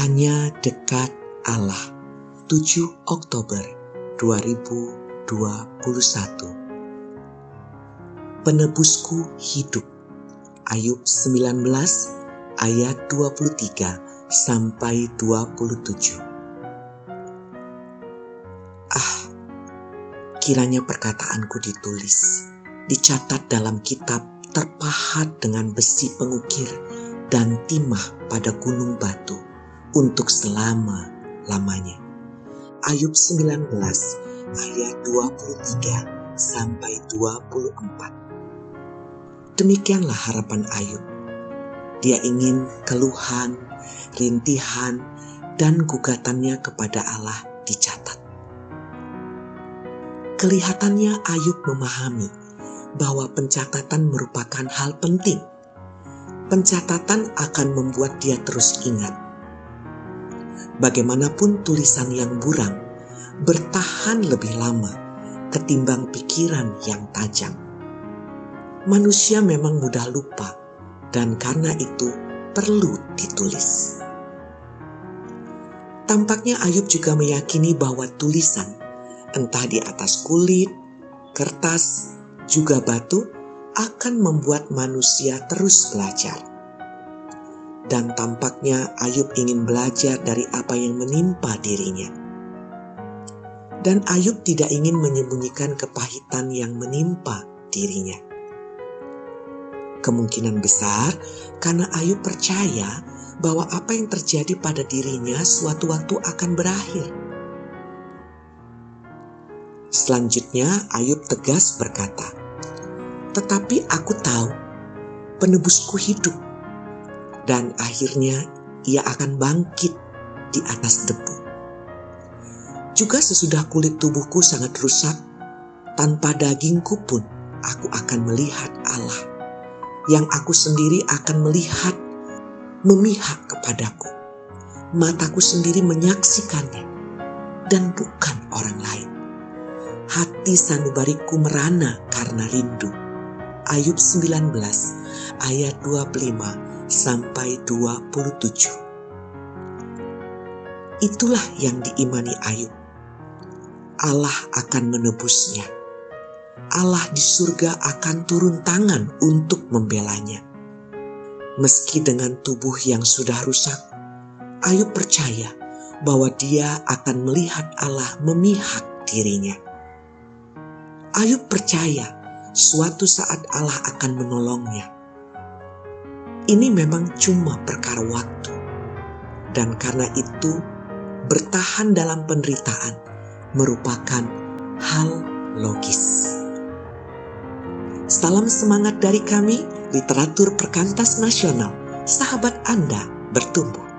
Hanya dekat Allah. 7 Oktober 2021 Penebusku hidup. Ayub 19 ayat 23 sampai 27 Ah kiranya perkataanku ditulis dicatat dalam kitab terpahat dengan besi pengukir dan timah pada gunung batu untuk selama-lamanya. Ayub 19 ayat 23 sampai 24. Demikianlah harapan Ayub. Dia ingin keluhan, rintihan, dan gugatannya kepada Allah dicatat. Kelihatannya Ayub memahami bahwa pencatatan merupakan hal penting. Pencatatan akan membuat dia terus ingat. Bagaimanapun tulisan yang buram bertahan lebih lama ketimbang pikiran yang tajam. Manusia memang mudah lupa, dan karena itu perlu ditulis. Tampaknya Ayub juga meyakini bahwa tulisan entah di atas kulit, kertas, juga batu, akan membuat manusia terus belajar. Dan tampaknya Ayub ingin belajar dari apa yang menimpa dirinya. Dan Ayub tidak ingin menyembunyikan kepahitan yang menimpa dirinya. Kemungkinan besar karena Ayub percaya bahwa apa yang terjadi pada dirinya suatu waktu akan berakhir Selanjutnya Ayub tegas berkata, Tetapi aku tahu penebusku hidup dan akhirnya ia akan bangkit di atas debu. Juga sesudah kulit tubuhku sangat rusak, tanpa dagingku pun aku akan melihat Allah yang aku sendiri akan melihat memihak kepadaku. Mataku sendiri menyaksikannya dan bukan orang lain hati sanubariku merana karena rindu. Ayub 19 ayat 25 sampai 27. Itulah yang diimani Ayub. Allah akan menebusnya. Allah di surga akan turun tangan untuk membelanya. Meski dengan tubuh yang sudah rusak, Ayub percaya bahwa dia akan melihat Allah memihak dirinya. Ayub percaya suatu saat Allah akan menolongnya. Ini memang cuma perkara waktu. Dan karena itu, bertahan dalam penderitaan merupakan hal logis. Salam semangat dari kami, literatur perkantas nasional. Sahabat Anda bertumbuh.